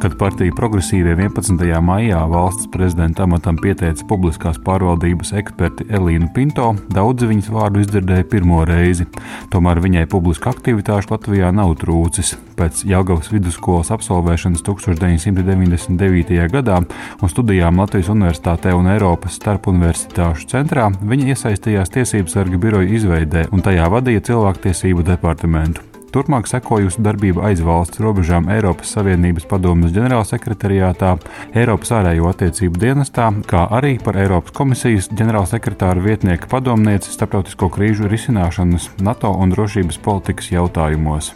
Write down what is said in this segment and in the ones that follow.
Kad partija progresīvie 11. maijā valsts prezidenta amatam pieteica publiskās pārvaldības eksperti Elīnu Pinto, daudzi viņas vārdu izdzirdēja pirmo reizi. Tomēr viņai publiska aktivitāšu Latvijā nav trūcis. Pēc Jāgaunas vidusskolas absolvēšanas 1999. gadā un studijām Latvijas Universitātē un Eiropas starpuniversitāšu centrā viņa iesaistījās Tiesību sarga biroja izveidē un tajā vadīja cilvēktiesību departamentu. Turpmāk sekojusi darbība aiz valsts robežām Eiropas Savienības padomus ģenerālsekretariātā, Eiropas ārējo attiecību dienestā, kā arī par Eiropas komisijas ģenerālsekretāra vietnieka padomnieci starptautisko krīžu risināšanas, NATO un drošības politikas jautājumos.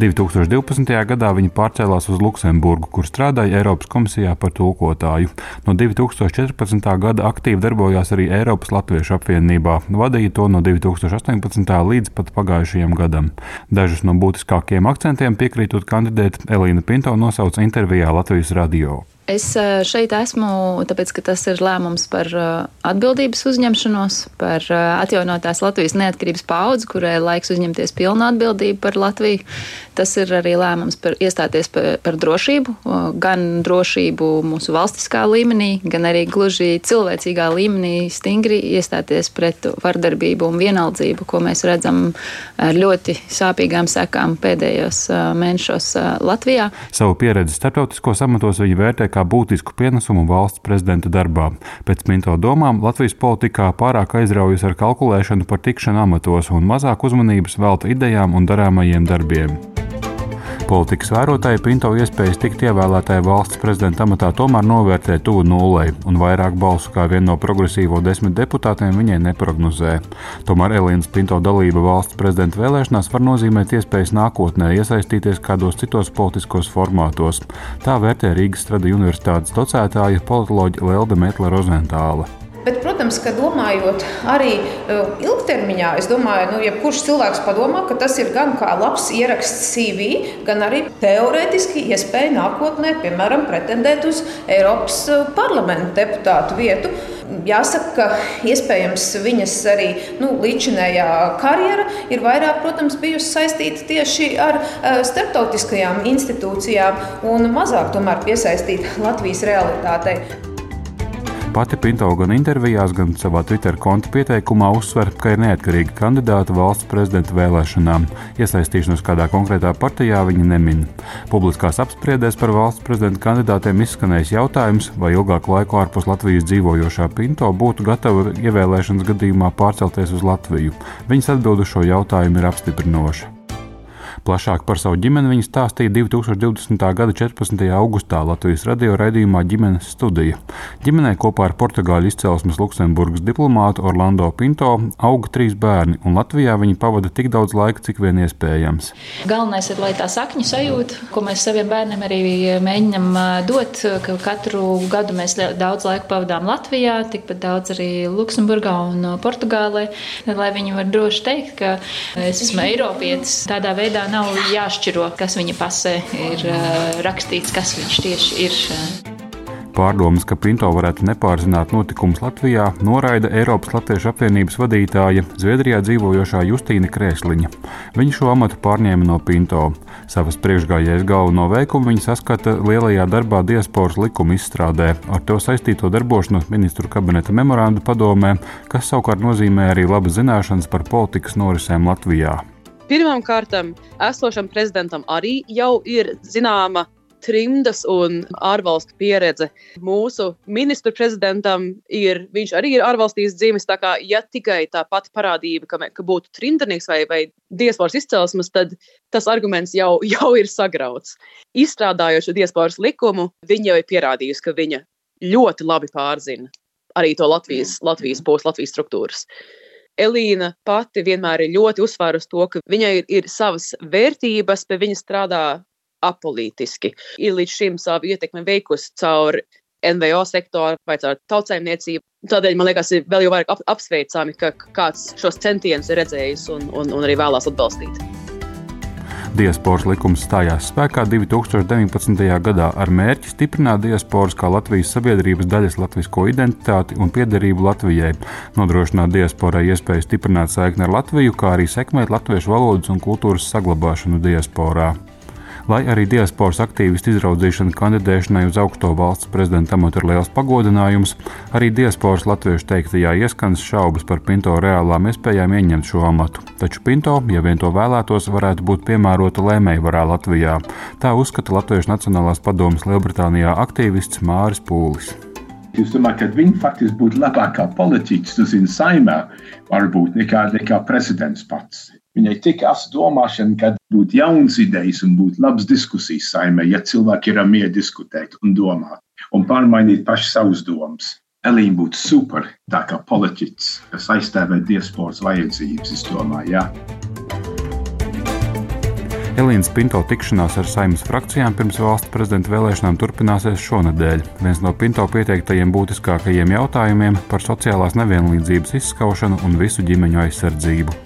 2012. gadā viņa pārcēlās uz Luksemburgu, kur strādāja Eiropas komisijā par tulkotāju. No 2014. gada aktīvi darbojās arī Eiropas Latviešu apvienībā, vadīja to no 2018. līdz pat pagājušajam gadam. Dažus no būtiskākajiem akcentiem piekrītot kandidēt Elīna Pinto nosauca intervijā Latvijas radio. Es šeit esmu, tāpēc, ka tas ir lēmums par atbildības uzņemšanos, par atjaunotās Latvijas neatkarības paudzi, kurai laiks uzņemties pilnu atbildību par Latviju. Tas ir arī lēmums par iestāties par, par drošību, gan drošību mūsu valstiskā līmenī, gan arī gluži cilvēcīgā līmenī stingri iestāties pret vardarbību un vienaldzību, ko mēs redzam ar ļoti sāpīgām sekām pēdējos mēnešos Latvijā. Savu pieredzi starptautiskos amatos viņa vērtē kā būtisku pienesumu valsts prezidenta darbā. Pēc Minto domām Latvijas politikā pārāk aizraujas ar kalkulēšanu par tikšanu amatos un mazāk uzmanības velta idejām un darāmajiem darbiem. Politikas vērotāji Pinto iespējas tikt ievēlētai valsts prezidenta amatā tomēr novērtē tuvu nulei, un vairāk balsu kā viena no progresīvo desmit deputātiem viņai neprognozē. Tomēr Elīnas Pinto dalība valsts prezidenta vēlēšanās var nozīmēt iespējas nākotnē iesaistīties kādos citos politiskos formātos. Tā vērtē Rīgas Strada Universitātes docētāja politoloģija Lelde Metlera Rozentāla. Protams, ka domājot arī uh, ilgtermiņā, es domāju, nu, jebkurš cilvēks padomā, ka tas ir gan kā labs ieraksts CV, gan arī teorētiski iespēja nākotnē, piemēram, pretendēt uz Eiropas uh, parlamenta deputātu vietu. Jāsaka, ka iespējams viņas arī nu, līdzinējā karjera ir vairāk, protams, bijusi saistīta tieši ar uh, starptautiskajām institūcijām un mazāk tomēr piesaistīta Latvijas realitātei. Pati Pinto gan intervijās, gan savā Twitter konta pieteikumā uzsver, ka ir neatkarīga kandidāta valsts prezidenta vēlēšanām. Iesaistīšanos kādā konkrētā partijā viņa nemin. Publiskās apspriedēs par valsts prezidenta kandidātiem izskanējis jautājums, vai ilgāku laiku ārpus Latvijas dzīvojošā Pinto būtu gatava ievēlēšanas gadījumā pārcelties uz Latviju. Viņas atbild uz šo jautājumu ir apstiprinoša. Plašāk par savu ģimeni viņa stāstīja 2020. gada 14. augustā Latvijas radio raidījumā ģimenes studija. Ģimenē kopā ar portugāļu izcelsmes Luksemburgas diplomātu Orlando Pinto auga trīs bērni, un Latvijā viņi pavada tik daudz laika, cik vien iespējams. Galvenais ir, lai tā sakņu sajūta, ko mēs saviem bērniem arī mēģinam dot, ka katru gadu mēs daudz laika pavadām Latvijā, tikpat daudz arī Luksemburgā un Portugālē, lai viņi var droši teikt, ka es esmu Eiropietis tādā veidā nav jāšķiro, kas viņa pasē ir rakstīts, kas viņš tieši ir. Pārdomas, ka Pinto varētu nepārzināt notikumus Latvijā, noraida Eiropas Latviešu apvienības vadītāja Zviedrijā dzīvojošā Justīna Krēsliņa. Viņa šo amatu pārņēma no Pinto. Savas priekšgājējas galveno veikumu viņa saskata lielajā darbā diasporas likuma izstrādē, ar to saistīto darbošanos ministru kabineta memorandu padomē, kas savukārt nozīmē arī labas zināšanas par politikas norisēm Latvijā. Pirmkārt, esošam prezidentam arī jau ir zināma trimdas un ārvalstu pieredze. Mūsu ministru prezidentam ir, viņš arī ir ārvalstīs dzimis. Tā kā ja tikai tā pati parādība, ka, ka būtu trimdnieks vai, vai diasporas izcelsmes, tad tas arguments jau, jau ir sagrauts. Izstrādājot šo diasporas likumu, viņa jau ir pierādījusi, ka viņa ļoti labi pārzina arī to Latvijas, Latvijas posmu, Latvijas struktūras. Elīna pati vienmēr ir ļoti uzsvērusi to, ka viņai ir, ir savas vērtības, bet viņa strādā apolitiski. Ir līdz šim savu ietekmi veikusi caur NVO sektoru vai caur tautsājumniecību. Tādēļ man liekas, ir vēl jau vairāk ap apsveicami, ka kāds šos centienus ir redzējis un, un, un arī vēlās atbalstīt. Diasporas likums stājās spēkā 2019. gadā ar mērķi stiprināt diasporas kā Latvijas sabiedrības daļas latvisko identitāti un piederību Latvijai, nodrošināt diasporai iespēju stiprināt saikni ar Latviju, kā arī sekmēt latviešu valodas un kultūras saglabāšanu diasporā. Lai arī diasporas aktīvistu izraudzīšana kandidēšanai uz augsto valsts prezidenta amatu ir liels pagodinājums, arī diasporas latviešu teiktajā ieskanas šaubas par Pinto reālām iespējām ieņemt šo amatu. Taču Pinto, ja vien to vēlētos, varētu būt piemērota lēmējvarā Latvijā. Tā uzskata Latviešu Nacionālās padomas Lielbritānijā aktīvists Māris Pūlis. Es domāju, ka viņi faktiski būtu labākā politiķis, tas ir saimē, varbūt nekā, nekā prezidents pats. Viņai tik asa domāšana, ka būtu jauns idejas un būtu labas diskusijas saimē, ja cilvēki ir mieru diskutēt un domāt un pārmainīt paši savus domas. Elīna būtu super, tā kā politiķis, kas aizstāvē diasporas vajadzības, es domāju, jā. Elīnas Pinto tikšanās ar saimnes frakcijām pirms valsts prezidenta vēlēšanām turpināsies šonadēļ. Viens no Pinto pieteiktajiem būtiskākajiem jautājumiem par sociālās nevienlīdzības izskaušanu un visu ģimeņu aizsardzību.